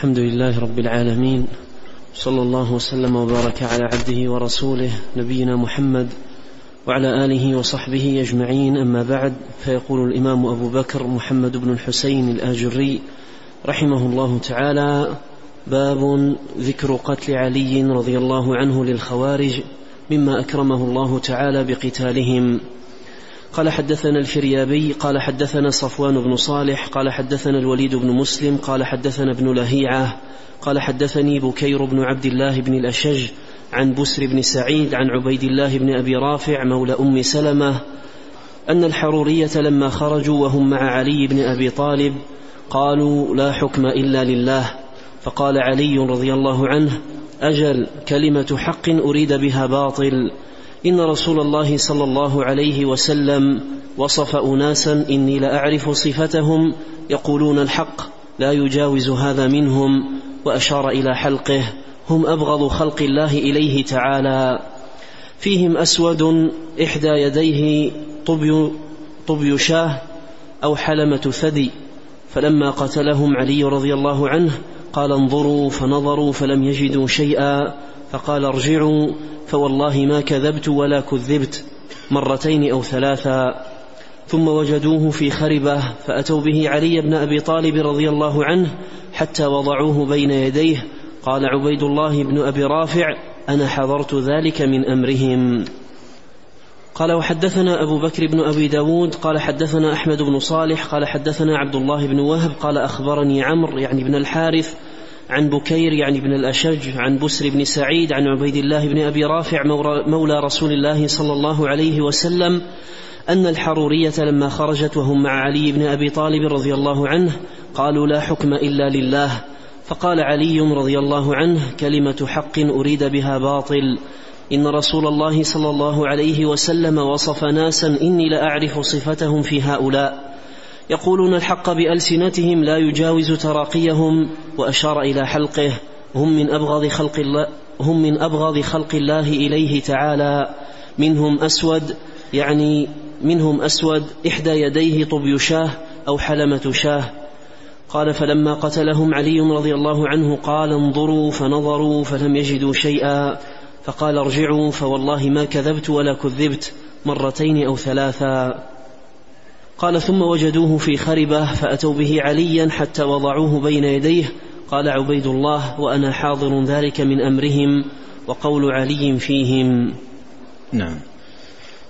الحمد لله رب العالمين صلى الله وسلم وبارك على عبده ورسوله نبينا محمد وعلى آله وصحبه أجمعين. أما بعد فيقول الإمام أبو بكر محمد بن الحسين الآجري رحمه الله تعالى باب ذكر قتل علي رضي الله عنه للخوارج مما أكرمه الله تعالى بقتالهم. قال حدثنا الفريابي قال حدثنا صفوان بن صالح قال حدثنا الوليد بن مسلم قال حدثنا ابن لهيعة قال حدثني بكير بن عبد الله بن الأشج عن بسر بن سعيد عن عبيد الله بن أبي رافع مولى أم سلمة أن الحرورية لما خرجوا وهم مع علي بن أبي طالب قالوا لا حكم إلا لله فقال علي رضي الله عنه أجل كلمة حق أريد بها باطل إن رسول الله صلى الله عليه وسلم وصف أناسا إني لاعرف صفتهم يقولون الحق لا يجاوز هذا منهم وأشار إلى حلقه هم أبغض خلق الله إليه تعالى. فيهم أسود إحدى يديه طبي طبي شاه أو حلمة ثدي. فلما قتلهم علي رضي الله عنه قال انظروا فنظروا فلم يجدوا شيئا. فقال ارجعوا فوالله ما كذبت ولا كذبت مرتين أو ثلاثا ثم وجدوه في خربة فأتوا به علي بن أبي طالب رضي الله عنه حتى وضعوه بين يديه. قال عبيد الله بن أبي رافع أنا حضرت ذلك من أمرهم. قال وحدثنا أبو بكر بن أبي داود قال حدثنا أحمد بن صالح قال حدثنا عبد الله بن وهب قال أخبرني عمرو يعني بن الحارث عن بكير يعني بن الأشج عن بسر بن سعيد عن عبيد الله بن أبي رافع مولى رسول الله صلى الله عليه وسلم أن الحرورية لما خرجت وهم مع علي بن أبي طالب رضي الله عنه قالوا لا حكم إلا لله. فقال علي رضي الله عنه كلمة حق أريد بها باطل. إن رسول الله صلى الله عليه وسلم وصف ناسا إني لأعرف صفتهم في هؤلاء. يقولون الحق بألسنتهم لا يجاوز تراقيهم وأشار إلى حلقه هم من أبغض خلق الله هم من أبغض خلق الله إليه تعالى. منهم أسود يعني منهم أسود إحدى يديه طبي شاه أو حلمة شاه. قال فلما قتلهم علي رضي الله عنه قال انظروا فنظروا فلم يجدوا شيئا. فقال ارجعوا فوالله ما كذبت ولا كذبت مرتين أو ثلاثا. قال ثم وجدوه في خربة فأتوا به عليا حتى وضعوه بين يديه. قال عبيد الله وأنا حاضر ذلك من أمرهم وقول علي فيهم. نعم.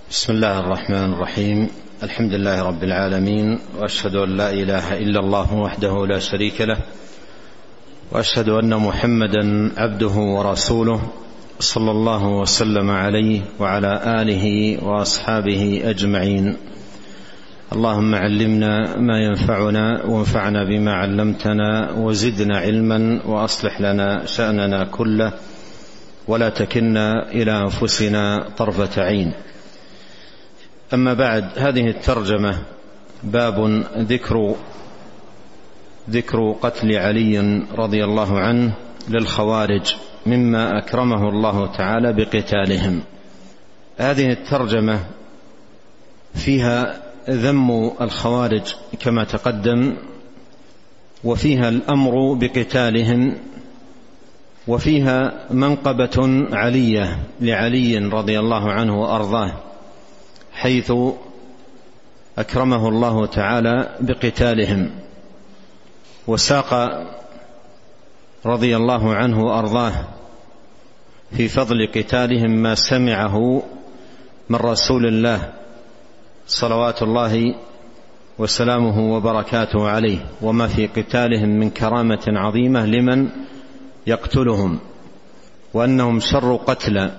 بسم الله الرحمن الرحيم. الحمد لله رب العالمين وأشهد أن لا إله إلا الله وحده لا شريك له وأشهد أن محمدا عبده ورسوله صلى الله وسلم عليه وعلى آله وأصحابه أجمعين. اللهم علمنا ما ينفعنا وانفعنا بما علمتنا وزدنا علما وأصلح لنا شأننا كله ولا تكلنا إلى أنفسنا طرفة عين. أما بعد هذه الترجمة باب ذكر ذكر قتل علي رضي الله عنه للخوارج مما أكرمه الله تعالى بقتالهم. هذه الترجمة فيها ذم الخوارج كما تقدم وفيها الأمر بقتالهم وفيها منقبة علية لعلي رضي الله عنه وأرضاه حيث أكرمه الله تعالى بقتالهم وساق رضي الله عنه وأرضاه في فضل قتالهم ما سمعه من رسول الله صلوات الله وسلامه وبركاته عليه وما في قتالهم من كرامة عظيمة لمن يقتلهم وأنهم شر قتلى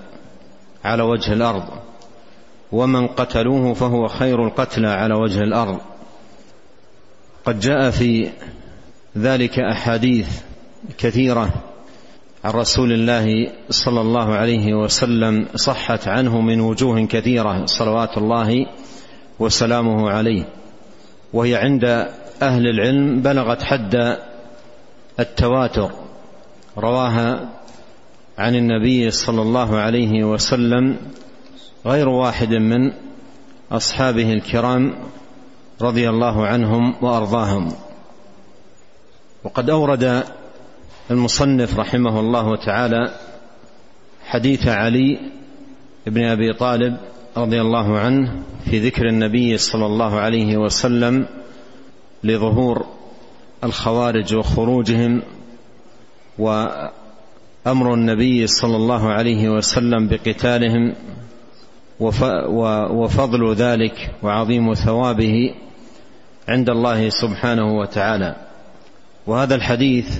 على وجه الأرض ومن قتلوه فهو خير القتلى على وجه الأرض. قد جاء في ذلك أحاديث كثيرة عن رسول الله صلى الله عليه وسلم صحت عنه من وجوه كثيرة صلوات الله وسلامه عليه. وهي عند أهل العلم بلغت حد التواتر. رواها عن النبي صلى الله عليه وسلم غير واحد من أصحابه الكرام رضي الله عنهم وأرضاهم. وقد أورد المصنف رحمه الله تعالى حديث علي بن أبي طالب رضي الله عنه في ذكر النبي صلى الله عليه وسلم لظهور الخوارج وخروجهم وأمر النبي صلى الله عليه وسلم بقتالهم وفضل ذلك وعظيم ثوابه عند الله سبحانه وتعالى. وهذا الحديث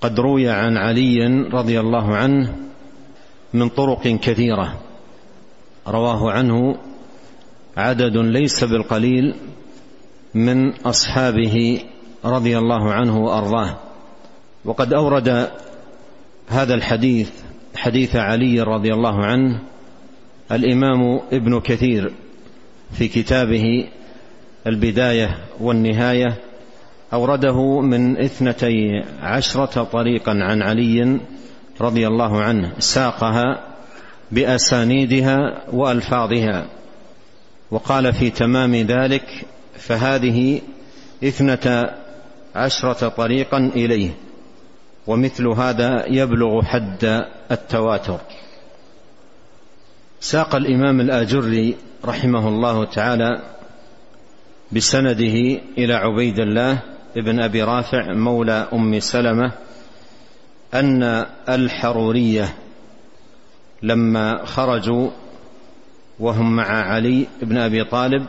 قد روي عن علي رضي الله عنه من طرق كثيرة. رواه عنه عدد ليس بالقليل من أصحابه رضي الله عنه وأرضاه. وقد أورد هذا الحديث حديث علي رضي الله عنه الإمام ابن كثير في كتابه البداية والنهاية أورده من اثنتي عشرة طريقا عن علي رضي الله عنه ساقها بأسانيدها وألفاظها وقال في تمام ذلك فهذه اثنتا عشرة طريقا إليه ومثل هذا يبلغ حد التواتر. ساق الإمام الآجري رحمه الله تعالى بسنده إلى عبيد الله ابن أبي رافع مولى أم سلمة أن الحرورية لما خرجوا وهم مع علي بن أبي طالب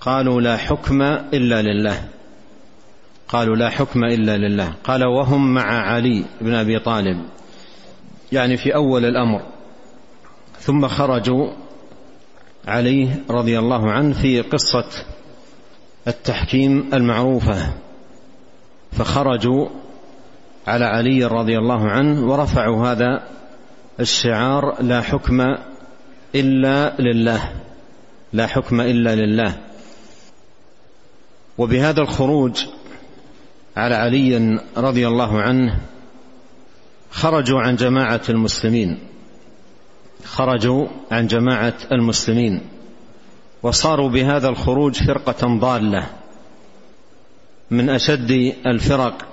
قالوا لا حكم إلا لله. قالوا لا حكم إلا لله. قال وهم مع علي بن أبي طالب. يعني في أول الأمر. ثم خرجوا عليه رضي الله عنه في قصة التحكيم المعروفة. فخرجوا على علي رضي الله عنه ورفعوا هذا الشعار لا حكم إلا لله. لا حكم إلا لله. وبهذا الخروج على علي رضي الله عنه خرجوا عن جماعة المسلمين. خرجوا عن جماعة المسلمين. وصاروا بهذا الخروج فرقة ضالة من أشد الفرق.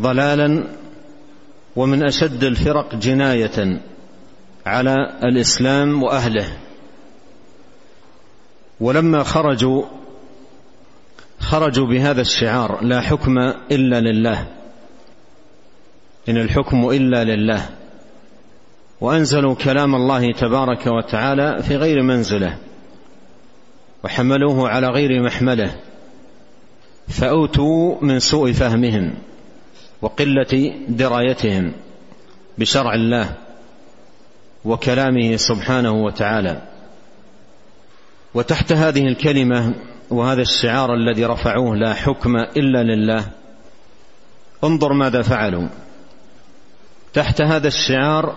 ضلالا ومن أشد الفرق جناية على الإسلام وأهله. ولما خرجوا خرجوا بهذا الشعار لا حكم إلا لله. إن الحكم إلا لله. وأنزلوا كلام الله تبارك وتعالى في غير منزله وحملوه على غير محمله فأوتوا من سوء فهمهم. وقلة درايتهم بشرع الله وكلامه سبحانه وتعالى. وتحت هذه الكلمة وهذا الشعار الذي رفعوه لا حكم إلا لله انظر ماذا فعلوا. تحت هذا الشعار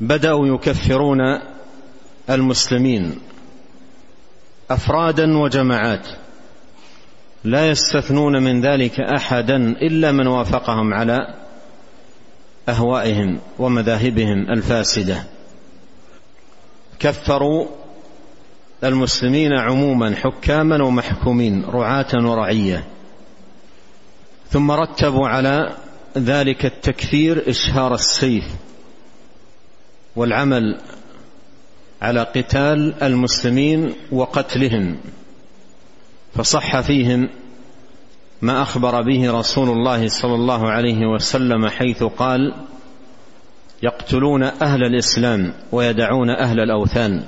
بدأوا يكفرون المسلمين أفرادا وجماعات. لا يستثنون من ذلك أحدا إلا من وافقهم على أهوائهم ومذاهبهم الفاسدة. كفروا المسلمين عموما حكاما ومحكومين رعاة ورعية. ثم رتبوا على ذلك التكفير إشهار السيف والعمل على قتال المسلمين وقتلهم. فصح فيهم ما أخبر به رسول الله صلى الله عليه وسلم حيث قال يقتلون أهل الإسلام ويدعون أهل الأوثان.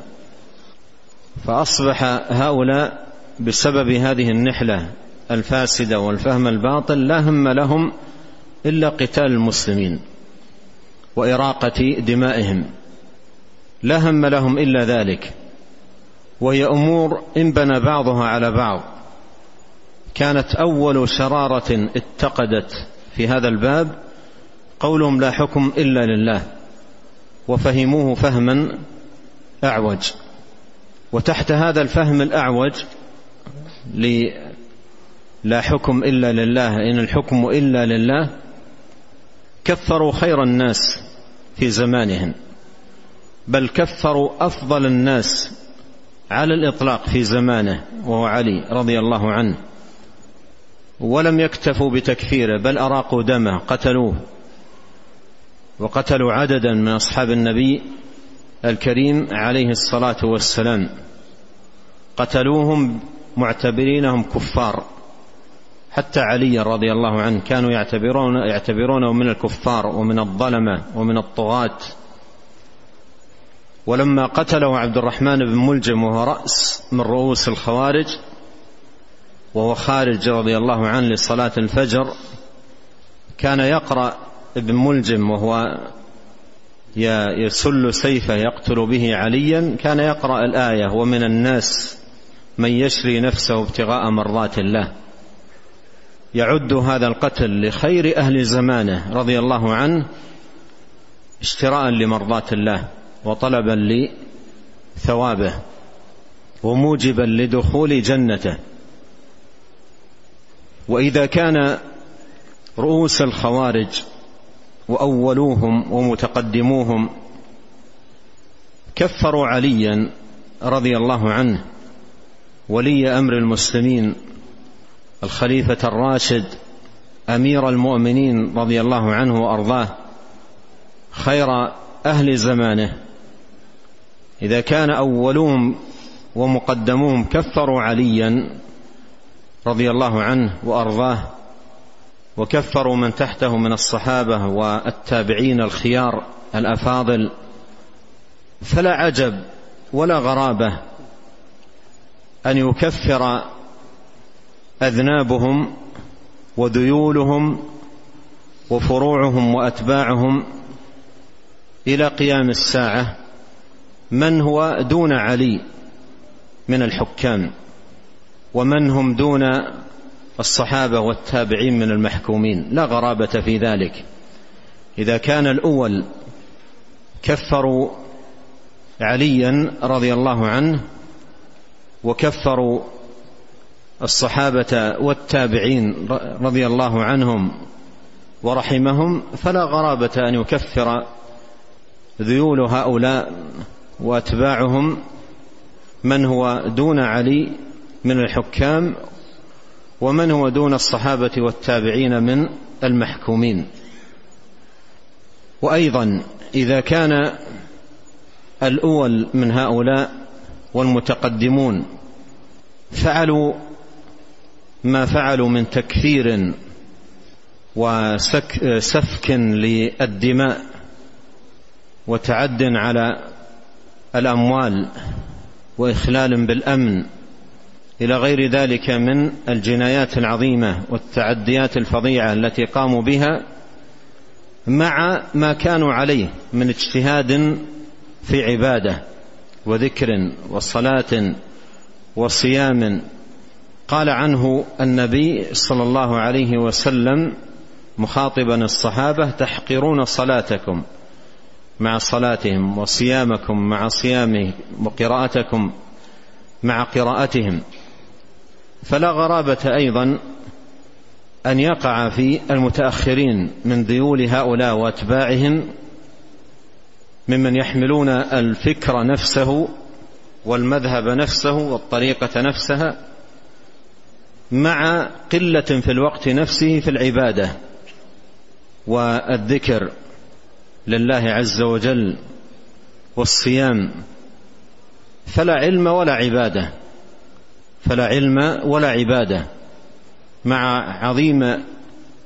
فأصبح هؤلاء بسبب هذه النحلة الفاسدة والفهم الباطل لا هم لهم إلا قتال المسلمين وإراقة دمائهم. لا هم لهم إلا ذلك. وهي أمور انبنى بعضها على بعض. كانت أول شرارة اتقدت في هذا الباب قولهم لا حكم إلا لله وفهموه فهما أعوج. وتحت هذا الفهم الأعوج لا حكم إلا لله إن الحكم إلا لله كفروا خير الناس في زمانهم بل كفروا أفضل الناس على الإطلاق في زمانه وهو علي رضي الله عنه ولم يكتفوا بتكفيره بل أراقوا دمه قتلوه وقتلوا عددا من أصحاب النبي الكريم عليه الصلاة والسلام. قتلوهم معتبرينهم كفار حتى علي رضي الله عنه كانوا يعتبرون يعتبرونه من الكفار ومن الظلمة ومن الطغاة. ولما قتله عبد الرحمن بن ملجم وهو رأس من رؤوس الخوارج وهو خارج رضي الله عنه لصلاة الفجر كان يقرأ ابن ملجم وهو يسل سيفه يقتل به عليا كان يقرأ الآية ومن الناس من يشري نفسه ابتغاء مرضات الله يعد هذا القتل لخير أهل زمانه رضي الله عنه اشتراء لمرضات الله. وطلبا لثوابه وموجبا لدخول جنته. وإذا كان رؤوس الخوارج وأولوهم ومتقدموهم كفروا عليا رضي الله عنه ولي أمر المسلمين الخليفة الراشد أمير المؤمنين رضي الله عنه وأرضاه خير أهل زمانه. إذا كان أولوهم ومقدموهم كفروا عليا رضي الله عنه وأرضاه وكفروا من تحته من الصحابة والتابعين الخيار الأفاضل فلا عجب ولا غرابة أن يكفر أذنابهم وذيولهم وفروعهم وأتباعهم إلى قيام الساعة. من هو دون علي من الحكام ومن هم دون الصحابة والتابعين من المحكومين؟ لا غرابة في ذلك. إذا كان الأول كفروا عليا رضي الله عنه وكفروا الصحابة والتابعين رضي الله عنهم ورحمهم فلا غرابة أن يكفر ذيول هؤلاء واتباعهم من هو دون علي من الحكام ومن هو دون الصحابة والتابعين من المحكومين. وأيضا إذا كان الأول من هؤلاء والمتقدمون فعلوا ما فعلوا من تكفير وسفك للدماء وتعد على الأموال وإخلال بالأمن إلى غير ذلك من الجنايات العظيمة والتعديات الفظيعة التي قاموا بها مع ما كانوا عليه من اجتهاد في عبادة وذكر وصلاة وصيام. قال عنه النبي صلى الله عليه وسلم مخاطبا الصحابة تحقرون صلاتكم مع صلاتهم وصيامكم مع صيامهم وقراءتكم مع قراءتهم. فلا غرابة أيضا أن يقع في المتأخرين من ذيول هؤلاء وأتباعهم ممن يحملون الفكر نفسه والمذهب نفسه والطريقة نفسها مع قلة في الوقت نفسه في العبادة والذكر. لله عز وجل والصيام فلا علم ولا عبادة فلا علم ولا عبادة مع عظيم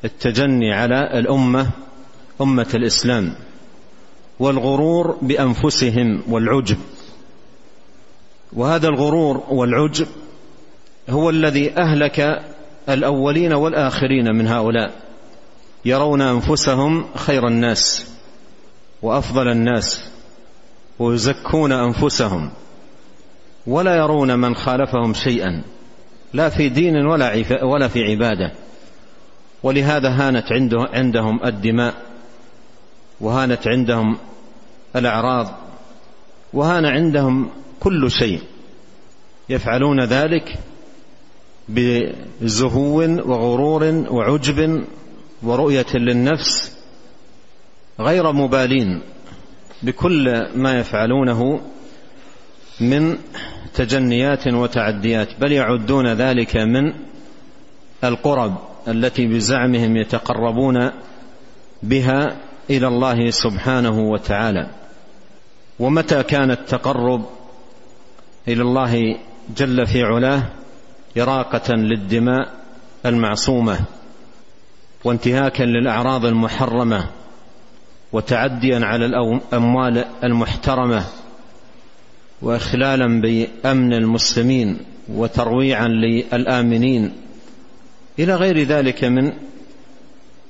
التجني على الأمة أمة الإسلام والغرور بأنفسهم والعجب. وهذا الغرور والعجب هو الذي أهلك الأولين والآخرين من هؤلاء يرون أنفسهم خير الناس. وأفضل الناس ويزكون أنفسهم ولا يرون من خالفهم شيئا لا في دين ولا ولا في عبادة. ولهذا هانت عنده عندهم الدماء وهانت عندهم الأعراض وهان عندهم كل شيء. يفعلون ذلك بزهو وغرور وعجب ورؤية للنفس غير مبالين بكل ما يفعلونه من تجنيات وتعديات بل يعدون ذلك من القرب التي بزعمهم يتقربون بها إلى الله سبحانه وتعالى. ومتى كان التقرب إلى الله جل في علاه؟ اراقه للدماء المعصومة وانتهاكا للأعراض المحرمة. وتعديا على الاموال المحترمة واخلالا بأمن المسلمين وترويعا للآمنين إلى غير ذلك من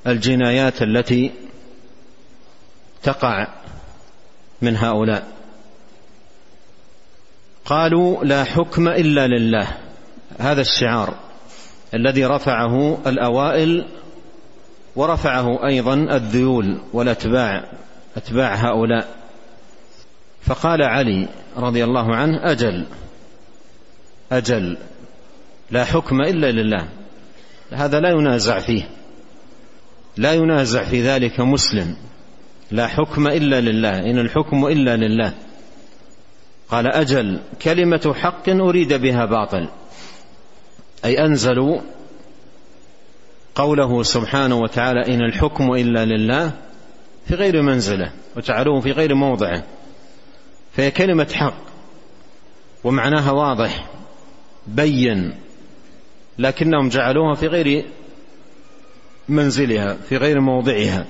الجنايات التي تقع من هؤلاء. قالوا لا حكم إلا لله. هذا الشعار الذي رفعه الأوائل ورفعه أيضا الذيول والأتباع أتباع هؤلاء. فقال علي رضي الله عنه أجل أجل لا حكم إلا لله. هذا لا ينازع فيه لا ينازع في ذلك مسلم. لا حكم إلا لله إن الحكم إلا لله. قال أجل كلمة حق أريد بها باطل أي أنزلوا قوله سبحانه وتعالى إن الحكم إلا لله في غير منزله وجعلوه في غير موضعه فهي كلمة حق ومعناها واضح بين لكنهم جعلوها في غير منزلها في غير موضعها.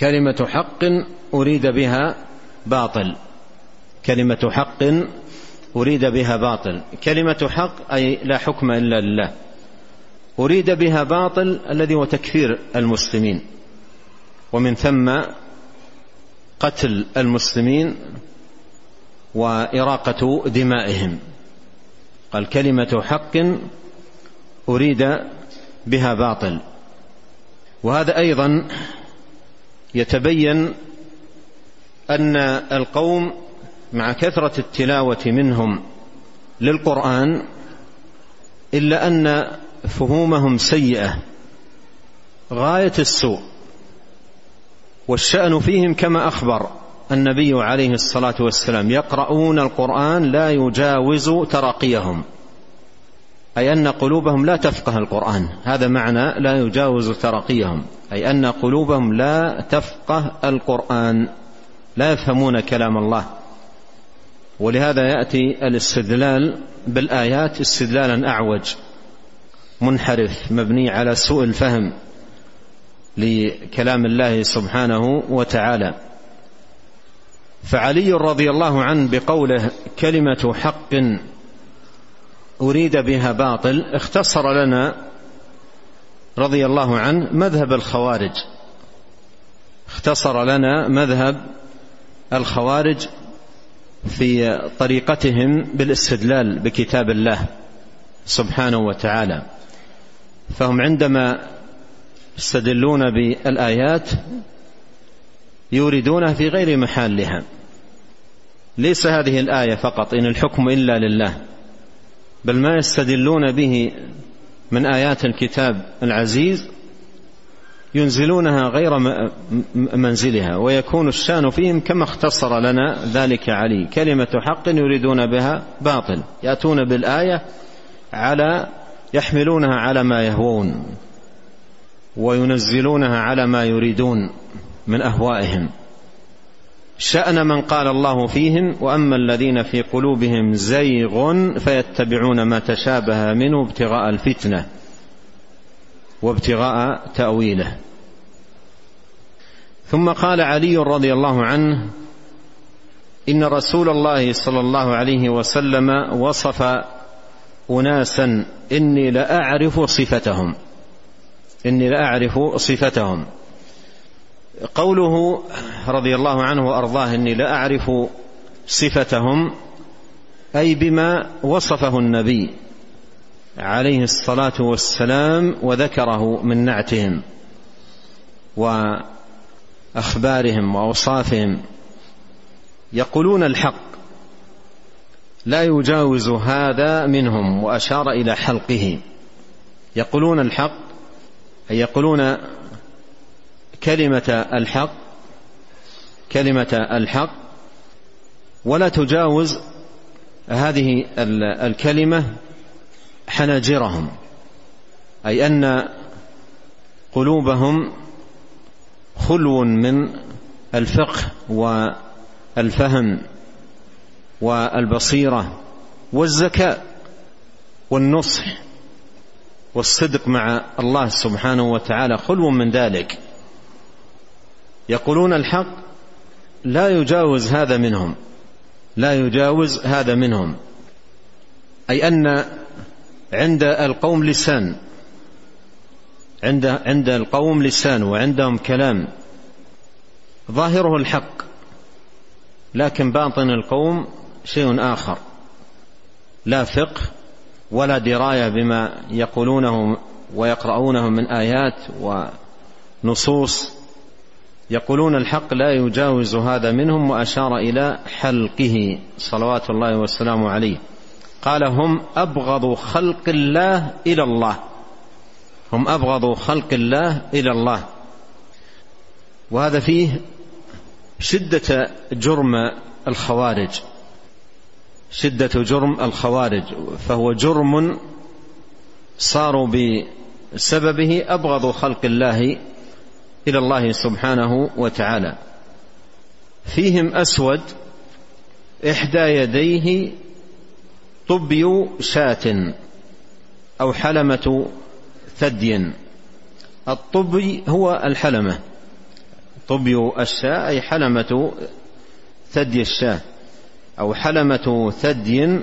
كلمة حق أريد بها باطل. كلمة حق أريد بها باطل. كلمة حق أي لا حكم إلا لله. أريد بها باطل الذي هو تكفير المسلمين. ومن ثم قتل المسلمين وإراقة دمائهم. قال كلمة حق أريد بها باطل. وهذا أيضا يتبين أن القوم مع كثرة التلاوة منهم للقرآن إلا أن فهومهم سيئة. غاية السوء. والشأن فيهم كما أخبر النبي عليه الصلاة والسلام يقرؤون القرآن لا يجاوز تراقيهم أي أن قلوبهم لا تفقه القرآن. هذا معنى لا يجاوز ترقيهم. أي أن قلوبهم لا تفقه القرآن. لا يفهمون كلام الله. ولهذا يأتي الاستدلال بالآيات استدلالا أعوج. منحرف مبني على سوء الفهم لكلام الله سبحانه وتعالى. فعلي رضي الله عنه بقوله كلمة حق أريد بها باطل اختصر لنا رضي الله عنه مذهب الخوارج. اختصر لنا مذهب الخوارج في طريقتهم بالاستدلال بكتاب الله. سبحانه وتعالى. فهم عندما يستدلون بالآيات يوردونها في غير محلها. ليس هذه الآية فقط إن الحكم إلا لله. بل ما يستدلون به من آيات الكتاب العزيز ينزلونها غير منزلها ويكون الشأن فيهم كما اختصر لنا ذلك علي. كلمة حق يريدون بها باطل. يأتون بالآية على يحملونها على ما يهوون وينزلونها على ما يريدون من أهوائهم. شأن من قال الله فيهم وأما الذين في قلوبهم زيغ فيتبعون ما تشابه منه ابتغاء الفتنة وابتغاء تأويله. ثم قال علي رضي الله عنه إن رسول الله صلى الله عليه وسلم وصف أناسا إني لأعرف صفتهم. إني لأعرف صفتهم. قوله رضي الله عنه وأرضاه إني لا اعرف صفتهم أي بما وصفه النبي عليه الصلاة والسلام وذكره من نعتهم وأخبارهم وأوصافهم. يقولون الحق. لا يجاوز هذا منهم وأشار إلى حلقه. يقولون الحق أي يقولون كلمة الحق كلمة الحق ولا تجاوز هذه الكلمة حناجرهم. أي أن قلوبهم خلو من الفقه والفهم. والبصيرة والذكاء والنصح والصدق مع الله سبحانه وتعالى خلو من ذلك. يقولون الحق لا يجاوز هذا منهم لا يجاوز هذا منهم. أي أن عند القوم لسان عند عند القوم لسان وعندهم كلام ظاهره الحق لكن باطن القوم شيء آخر. لا فقه ولا دراية بما يقولونه ويقرؤونه من آيات ونصوص. يقولون الحق لا يجاوز هذا منهم وأشار إلى حلقه صلوات الله والسلام عليه. قال هم أبغض خلق الله إلى الله. هم أبغض خلق الله إلى الله. وهذا فيه شدة جرم الخوارج. شدة جرم الخوارج فهو جرم صاروا بسببه أبغض خلق الله إلى الله سبحانه وتعالى. فيهم أسود إحدى يديه طبي شاة أو حلمة ثدي. الطبي هو الحلمة. طبي الشاة أي حلمة ثدي الشاة. أو حلمة ثدي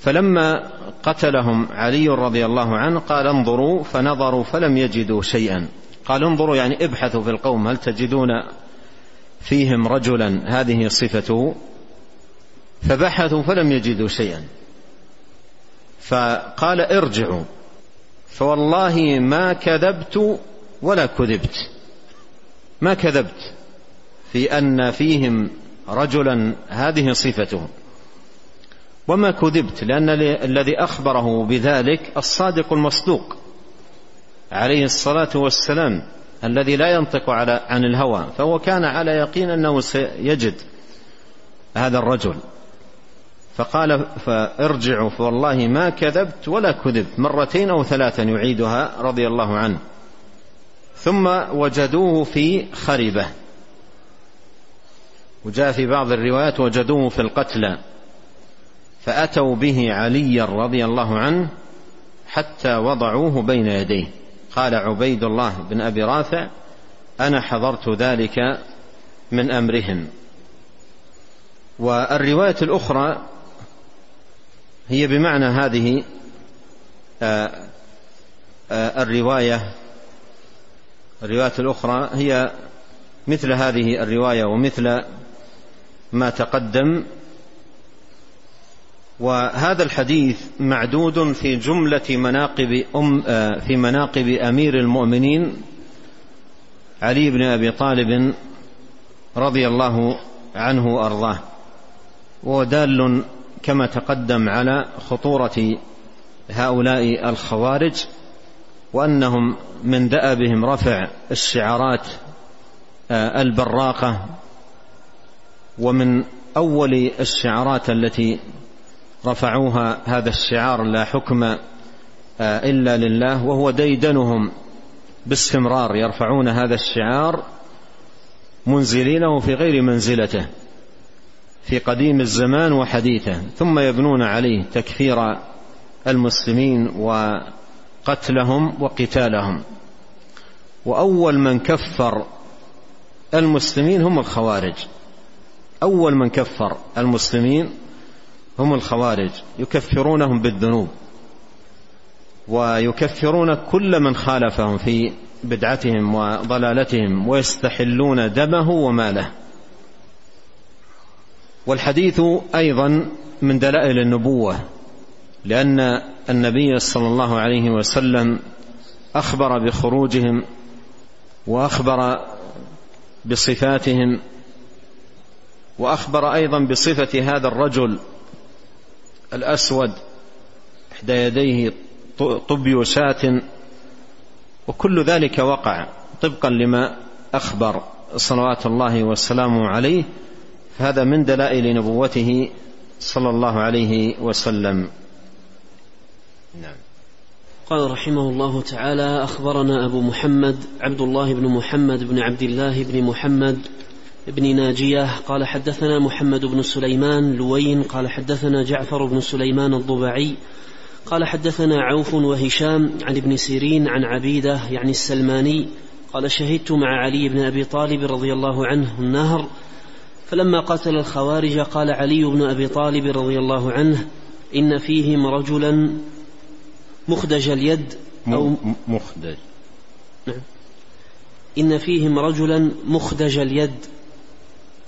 فلما قتلهم علي رضي الله عنه قال انظروا فنظروا فلم يجدوا شيئا. قال انظروا يعني ابحثوا في القوم هل تجدون فيهم رجلا؟ هذه صفته فبحثوا فلم يجدوا شيئا. فقال ارجعوا. فوالله ما كذبت ولا كذبت. ما كذبت في أن فيهم رجلا هذه صفته وما كذبت لأن الذي أخبره بذلك الصادق المصدوق عليه الصلاة والسلام الذي لا ينطق على عن الهوى فهو كان على يقين أنه سيجد هذا الرجل. فقال فارجعوا فوالله ما كذبت ولا كذبت مرتين أو ثلاثا يعيدها رضي الله عنه. ثم وجدوه في خربة وجاء في بعض الروايات وجدوه في القتلى فأتوا به عليا رضي الله عنه حتى وضعوه بين يديه. قال عبيد الله بن أبي رافع أنا حضرت ذلك من أمرهم. والرواية الأخرى هي بمعنى هذه آه، آه، الرواية الرواية الأخرى هي مثل هذه الرواية ومثل ما تقدم. وهذا الحديث معدود في جملة مناقب أم آه، في مناقب أمير المؤمنين علي بن أبي طالب رضي الله عنه وأرضاه. ودال كما تقدم على خطورة هؤلاء الخوارج وأنهم من دأبهم رفع الشعارات آه، البراقة ومن أول الشعارات التي رفعوها هذا الشعار لا حكم آه، إلا لله وهو ديدنهم باستمرار يرفعون هذا الشعار منزلينه في غير منزلته في قديم الزمان وحديثه ثم يبنون عليه تكفير المسلمين وقتلهم وقتالهم. وأول من كفر المسلمين هم الخوارج. أول من كفر المسلمين هم الخوارج يكفرونهم بالذنوب ويكفرون كل من خالفهم في بدعتهم وضلالتهم ويستحلون دمه وماله. والحديث أيضا من دلائل النبوة لأن النبي صلى الله عليه وسلم أخبر بخروجهم وأخبر بصفاتهم وأخبر أيضا بصفة هذا الرجل الأسود إحدى يديه طبي شاة وكل ذلك وقع طبقا لما أخبر صلوات الله والسلام عليه هذا من دلائل نبوته صلى الله عليه وسلم. نعم. قال رحمه الله تعالى أخبرنا أبو محمد عبد الله بن محمد بن عبد الله بن محمد بن ناجية قال حدثنا محمد بن سليمان لوين قال حدثنا جعفر بن سليمان الضبعي قال حدثنا عوف وهشام عن ابن سيرين عن عبيدة يعني السلماني قال شهدت مع علي بن أبي طالب رضي الله عنه النهر فلما قتل الخوارج قال علي بن أبي طالب رضي الله عنه إن فيهم رجلا مخدج اليد أو مخدج. نعم. إن فيهم رجلا مخدج اليد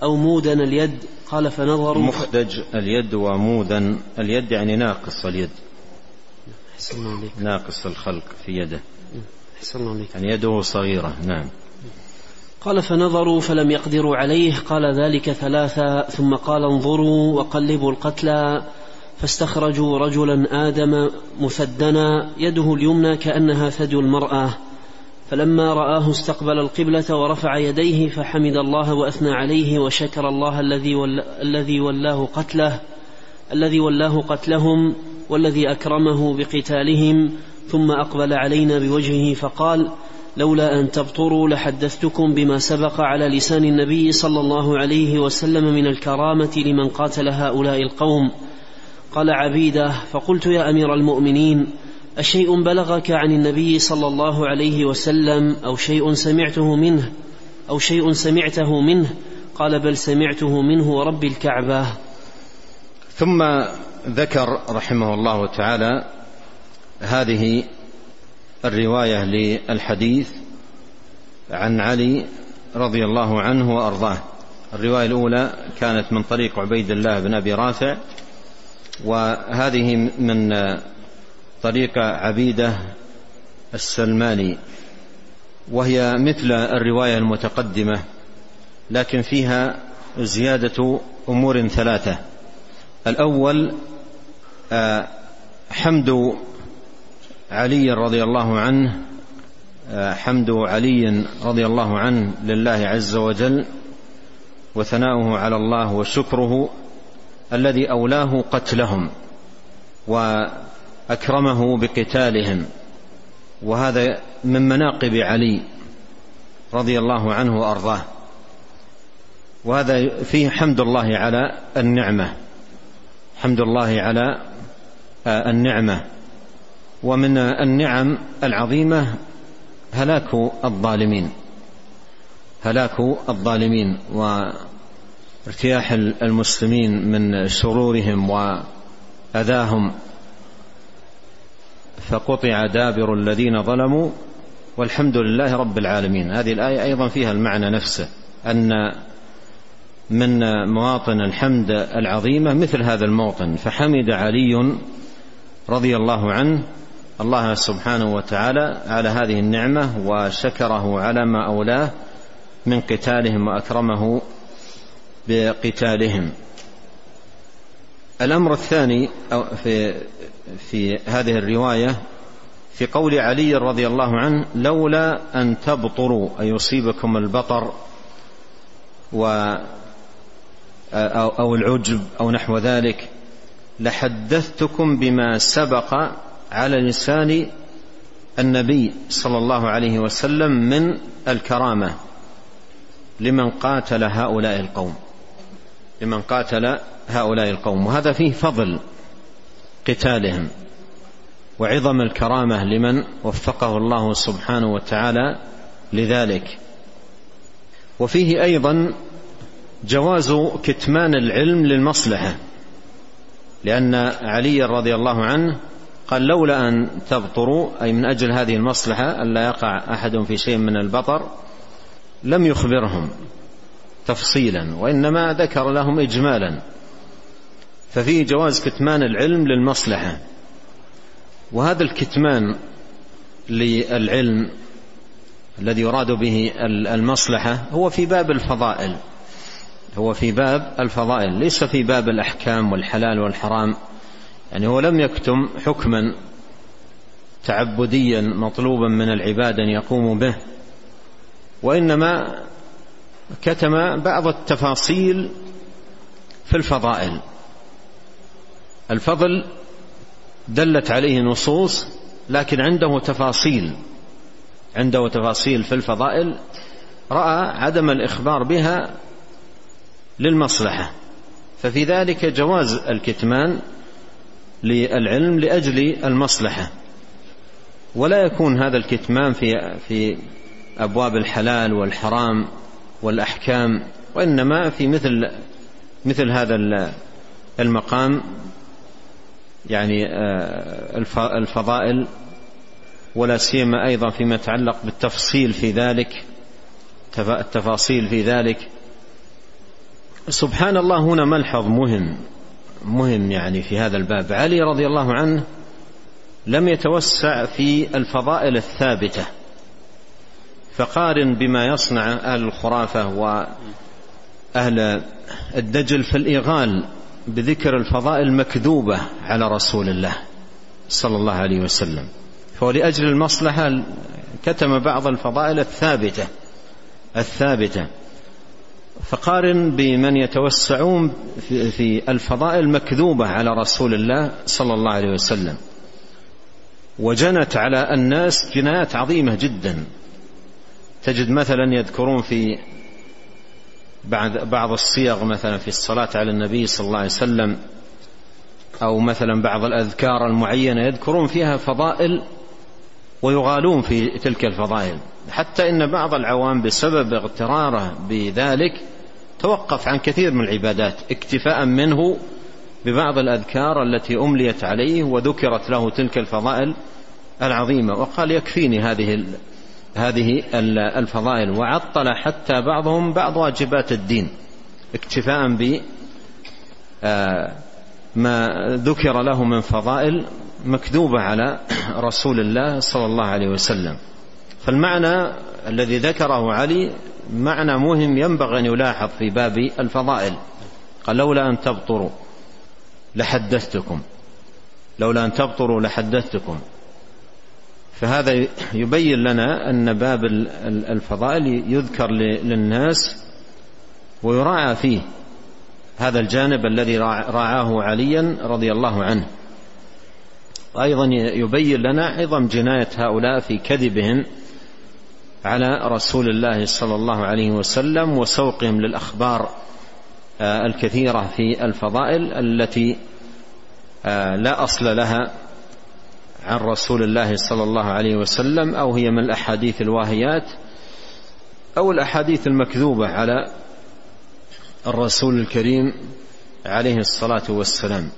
أو مودن اليد؟ قال فنظروا. مخدج اليد ومودن اليد يعني ناقص اليد. ناقص الخلق في يده. الله عليك. يعني يده صغيرة. نعم. قال فنظروا فلم يقدروا عليه. قال ذلك ثلاثا ثم قال انظروا وقلبوا القتلى. فاستخرجوا رجلا آدم مثدنا. يده اليمنى كأنها ثدي المرأة. فلما رآه استقبل القبلة ورفع يديه فحمد الله وأثنى عليه وشكر الله الذي الذي ولاه قتله الذي ولاه قتلهم والذي أكرمه بقتالهم ثم أقبل علينا بوجهه فقال لولا أن تبطروا لحدثتكم بما سبق على لسان النبي صلى الله عليه وسلم من الكرامة لمن قاتل هؤلاء القوم. قال عبيده فقلت يا أمير المؤمنين أشيء بلغك عن النبي صلى الله عليه وسلم أو شيء سمعته منه أو شيء سمعته منه؟ قال بل سمعته منه ورب الكعبة. ثم ذكر رحمه الله تعالى هذه الرواية للحديث عن علي رضي الله عنه وأرضاه. الرواية الأولى كانت من طريق عبيد الله بن أبي رافع وهذه من طريق عبيدة السلماني وهي مثل الرواية المتقدمة لكن فيها زيادة أمور ثلاثة. الأول آه، حمد علي رضي الله عنه آه، حمد علي رضي الله عنه لله عز وجل وثناؤه على الله وشكره الذي أولاه قتلهم واكرمه بقتالهم. وهذا من مناقب علي رضي الله عنه وأرضاه. وهذا فيه حمد الله على النعمة. حمد الله على آه، النعمة. ومن النعم العظيمة هلاك الظالمين. هلاك الظالمين وارتياح المسلمين من شرورهم وأذاهم. فقطع دابر الذين ظلموا والحمد لله رب العالمين. هذه الآية أيضا فيها المعنى نفسه أن من مواطن الحمد العظيمة مثل هذا الموطن. فحمد علي رضي الله عنه الله سبحانه وتعالى على هذه النعمة وشكره على ما أولاه من قتالهم وأكرمه بقتالهم. الأمر الثاني في في هذه الرواية في قول علي رضي الله عنه لولا أن تبطروا ان يصيبكم البطر و أو العجب أو نحو ذلك لحدثتكم بما سبق على لسان النبي صلى الله عليه وسلم من الكرامة لمن قاتل هؤلاء القوم لمن قاتل هؤلاء القوم. وهذا فيه فضل قتالهم. وعظم الكرامة لمن وفقه الله سبحانه وتعالى لذلك. وفيه أيضا جواز كتمان العلم للمصلحة. لأن علي رضي الله عنه قال لولا أن تبطروا أي من أجل هذه المصلحة الا يقع أحد في شيء من البطر لم يخبرهم تفصيلا وإنما ذكر لهم اجمالا. ففيه جواز كتمان العلم للمصلحة. وهذا الكتمان للعلم الذي يراد به المصلحة هو في باب الفضائل. هو في باب الفضائل ليس في باب الأحكام والحلال والحرام. يعني هو لم يكتم حكما تعبديا مطلوبا من العباد أن يقوموا به وإنما كتم بعض التفاصيل في الفضائل. الفضل دلت عليه نصوص لكن عنده تفاصيل عنده تفاصيل في الفضائل. رأى عدم الإخبار بها للمصلحة. ففي ذلك جواز الكتمان للعلم لأجل المصلحة. ولا يكون هذا الكتمان في في أبواب الحلال والحرام والأحكام وإنما في مثل مثل هذا المقام. يعني آه، الفضائل ولا سيما أيضا فيما يتعلق بالتفصيل في ذلك التفاصيل في ذلك. سبحان الله هنا ملحظ مهم مهم يعني في هذا الباب. علي رضي الله عنه لم يتوسع في الفضائل الثابتة. فقارن بما يصنع أهل الخرافة وأهل الدجل في الإيغال بذكر الفضائل المكذوبه على رسول الله صلى الله عليه وسلم. فهو لاجل المصلحة كتم بعض الفضائل الثابتة الثابتة. فقارن بمن يتوسعون في الفضائل المكذوبه على رسول الله صلى الله عليه وسلم. وجنت على الناس جنايات عظيمة جدا. تجد مثلا يذكرون في بعد بعض الصيغ مثلا في الصلاة على النبي صلى الله عليه وسلم أو مثلا بعض الأذكار المعينة يذكرون فيها فضائل ويغالون في تلك الفضائل. حتى إن بعض العوام بسبب اغتراره بذلك توقف عن كثير من العبادات اكتفاء منه ببعض الأذكار التي أمليت عليه وذكرت له تلك الفضائل العظيمة. وقال يكفيني هذه هذه الفضائل وعطل حتى بعضهم بعض واجبات الدين اكتفاء ب آه، ما ذكر له من فضائل مكذوبة على رسول الله صلى الله عليه وسلم. فالمعنى الذي ذكره علي معنى مهم ينبغي أن يلاحظ في باب الفضائل. قال لولا أن تبطروا لحدثتكم. لولا أن تبطروا لحدثتكم. فهذا يبين لنا أن باب الفضائل يذكر للناس ويراعى فيه هذا الجانب الذي راعاه عليا رضي الله عنه. وأيضا يبين لنا عظم جناية هؤلاء في كذبهم على رسول الله صلى الله عليه وسلم وسوقهم للأخبار آه، الكثيرة في الفضائل التي آه، لا أصل لها عن رسول الله صلى الله عليه وسلم أو هي من الأحاديث الواهيات أو الأحاديث المكذوبة على الرسول الكريم عليه الصلاة والسلام.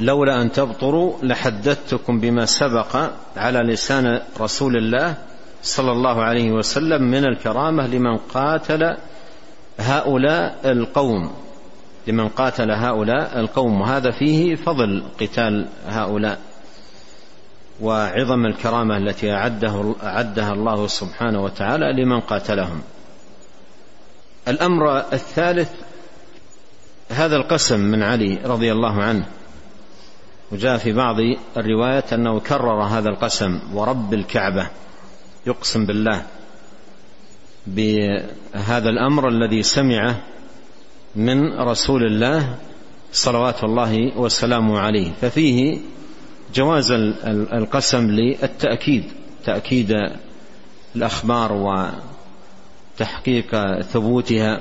لولا أن تبطروا لحدثتكم بما سبق على لسان رسول الله صلى الله عليه وسلم من الكرامة لمن قاتل هؤلاء القوم. لمن قاتل هؤلاء القوم وهذا فيه فضل قتال هؤلاء وعظم الكرامة التي أعده أعدها الله سبحانه وتعالى لمن قاتلهم. الأمر الثالث هذا القسم من علي رضي الله عنه وجاء في بعض الروايات أنه كرر هذا القسم ورب الكعبة يقسم بالله بهذا الأمر الذي سمعه من رسول الله صلوات الله وسلامه عليه. ففيه جواز القسم للتأكيد تأكيد الأخبار وتحقيق ثبوتها.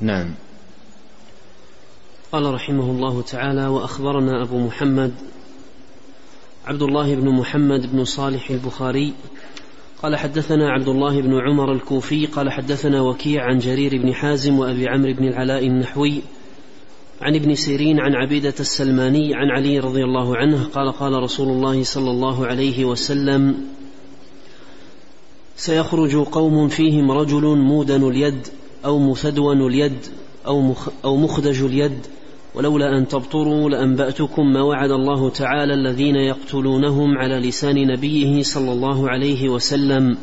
نعم. قال رحمه الله تعالى وأخبرنا أبو محمد عبد الله بن محمد بن صالح البخاري قال حدثنا عبد الله بن عمر الكوفي قال حدثنا وكيع عن جرير بن حازم وأبي عمرو بن العلاء النحوي عن ابن سيرين عن عبيدة السلماني عن علي رضي الله عنه قال قال رسول الله صلى الله عليه وسلم سيخرج قوم فيهم رجل مودن اليد أو مثدون اليد أو مخدج اليد ولولا أن تبطروا لأنبأتكم ما وعد الله تعالى الذين يقتلونهم على لسان نبيه صلى الله عليه وسلم.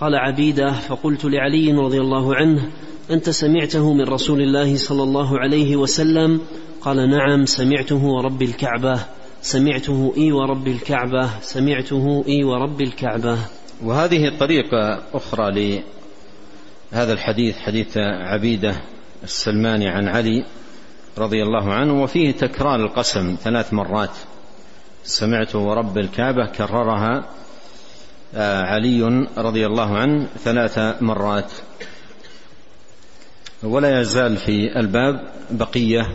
قال عبيدة فقلت لعلي رضي الله عنه أنت سمعته من رسول الله صلى الله عليه وسلم؟ قال نعم سمعته ورب الكعبة. سمعته إي ورب الكعبة. سمعته إي ورب الكعبة. وهذه طريقة أخرى لهذا الحديث حديث عبيدة السلماني عن علي. رضي الله عنه وفيه تكرار القسم ثلاث مرات. سمعت ورب الكعبة كررها آه، علي رضي الله عنه ثلاث مرات. ولا يزال في الباب بقية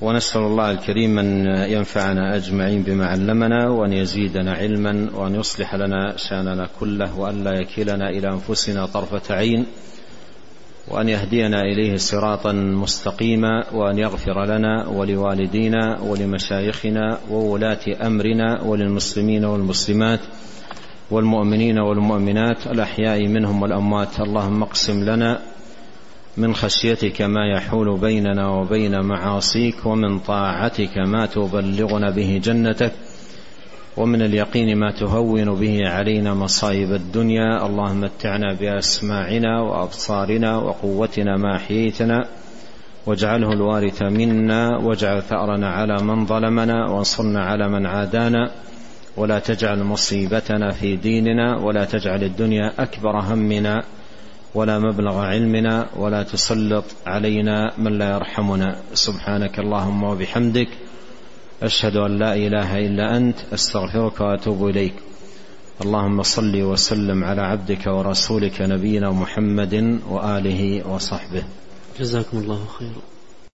ونسأل الله الكريم أن ينفعنا أجمعين بما علمنا وأن يزيدنا علما وأن يصلح لنا شأننا كله وأن لا يكلنا إلى أنفسنا طرفة عين. وأن يهدينا إليه صراطا مستقيما وأن يغفر لنا ولوالدينا ولمشايخنا وولاة أمرنا وللمسلمين والمسلمات والمؤمنين والمؤمنات الأحياء منهم والأموات. اللهم اقسم لنا من خشيتك ما يحول بيننا وبين معاصيك ومن طاعتك ما تبلغنا به جنتك ومن اليقين ما تهون به علينا مصائب الدنيا اللهم متعنا بأسماعنا وأبصارنا وقوتنا ما احييتنا واجعله الوارث منا واجعل ثأرنا على من ظلمنا وانصرنا على من عادانا ولا تجعل مصيبتنا في ديننا ولا تجعل الدنيا أكبر همنا ولا مبلغ علمنا ولا تسلط علينا من لا يرحمنا. سبحانك اللهم وبحمدك أشهد أن لا إله إلا أنت أستغفرك وأتوب إليك. اللهم صل وسلم على عبدك ورسولك نبينا محمد وآله وصحبه. جزاكم الله خيرا.